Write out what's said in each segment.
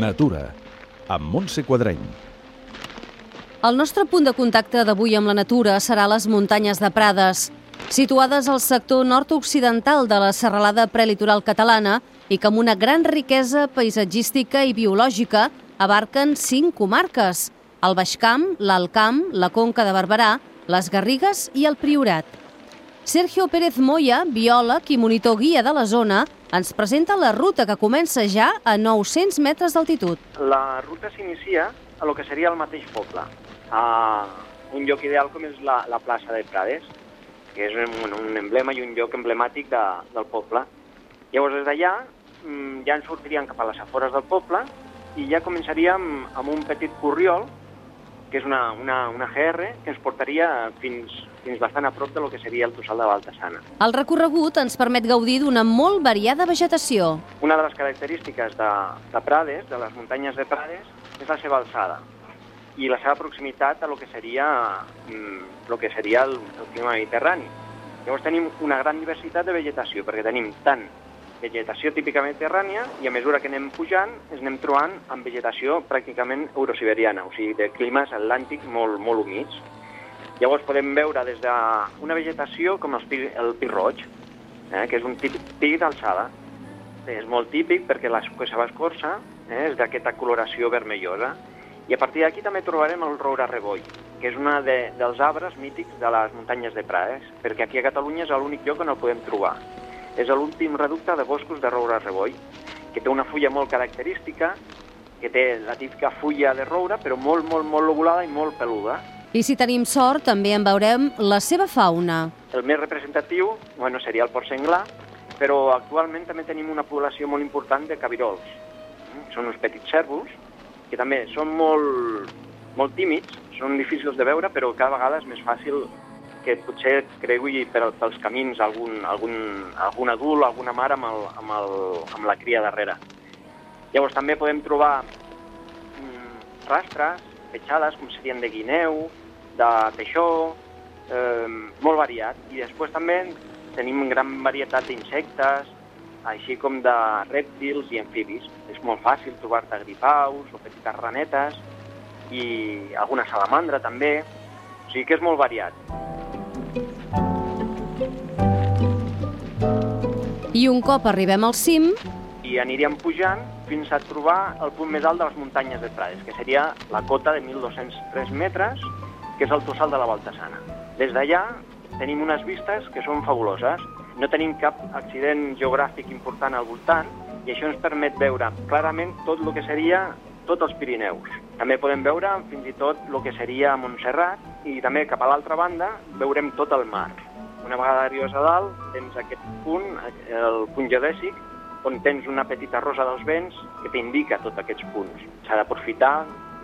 Natura, amb Montse Quadreny. El nostre punt de contacte d'avui amb la natura serà les muntanyes de Prades, situades al sector nord-occidental de la serralada prelitoral catalana i que amb una gran riquesa paisatgística i biològica abarquen cinc comarques, el Baix Camp, l'Alt Camp, la Conca de Barberà, les Garrigues i el Priorat. Sergio Pérez Moya, biòleg i monitor guia de la zona, ens presenta la ruta que comença ja a 900 metres d'altitud. La ruta s'inicia a lo que seria el mateix poble, a un lloc ideal com és la, la plaça de Prades, que és un, un emblema i un lloc emblemàtic de, del poble. Llavors, des d'allà mm, ja ens sortiríem cap a les afores del poble i ja començaríem amb un petit corriol, que és una, una, una GR, que ens portaria fins, fins bastant a prop de lo que seria el Tossal de Baltasana. El recorregut ens permet gaudir d'una molt variada vegetació. Una de les característiques de, de Prades, de les muntanyes de Prades, és la seva alçada i la seva proximitat a lo que seria, mm, lo que seria el, el clima mediterrani. Llavors tenim una gran diversitat de vegetació, perquè tenim tant vegetació típica mediterrània i a mesura que anem pujant ens anem trobant amb vegetació pràcticament eurosiberiana, o sigui, de climes atlàntics molt, molt humits. Llavors podem veure des d'una vegetació com el pi, el pi roig, eh, que és un típic pi d'alçada. És molt típic perquè la seva escorça eh, és d'aquesta coloració vermellosa. I a partir d'aquí també trobarem el roure reboll, que és un de, dels arbres mítics de les muntanyes de Prades, perquè aquí a Catalunya és l'únic lloc on el podem trobar és l'últim reducte de boscos de roure reboll, que té una fulla molt característica, que té la típica fulla de roure, però molt, molt, molt lobulada i molt peluda. I si tenim sort, també en veurem la seva fauna. El més representatiu bueno, seria el porc senglar, però actualment també tenim una població molt important de cabirols. Són uns petits cèrvols, que també són molt, molt tímids, són difícils de veure, però cada vegada és més fàcil que potser cregui per, pels camins algun, algun, algun adult, alguna mare amb, el, amb, el, amb la cria darrere. Llavors també podem trobar mm, rastres, petjades, com serien de guineu, de peixó, eh, molt variat. I després també tenim gran varietat d'insectes, així com de rèptils i amfibis. És molt fàcil trobar-te gripaus o petites ranetes i alguna salamandra també. O sigui que és molt variat. I un cop arribem al cim... I aniríem pujant fins a trobar el punt més alt de les muntanyes de Prades, que seria la cota de 1.203 metres, que és el tossal de la Baltasana. Des d'allà tenim unes vistes que són fabuloses. No tenim cap accident geogràfic important al voltant i això ens permet veure clarament tot el que seria tots els Pirineus. També podem veure fins i tot el que seria Montserrat i també cap a l'altra banda veurem tot el mar. Una vegada arribes a dalt, tens aquest punt, el punt geodèsic, on tens una petita rosa dels vents que t'indica tots aquests punts. S'ha d'aprofitar,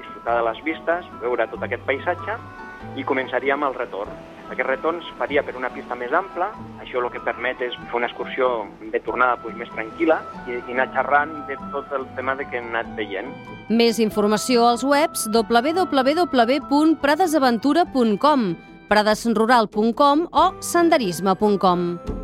disfrutar de les vistes, veure tot aquest paisatge i començaríem el retorn. Aquest retorn es faria per una pista més ampla, això el que permet és fer una excursió de tornada doncs, més tranquil·la i, i anar xerrant de tot el tema de que hem anat veient. Més informació als webs www.pradesaventura.com pradesrural.com o senderisme.com.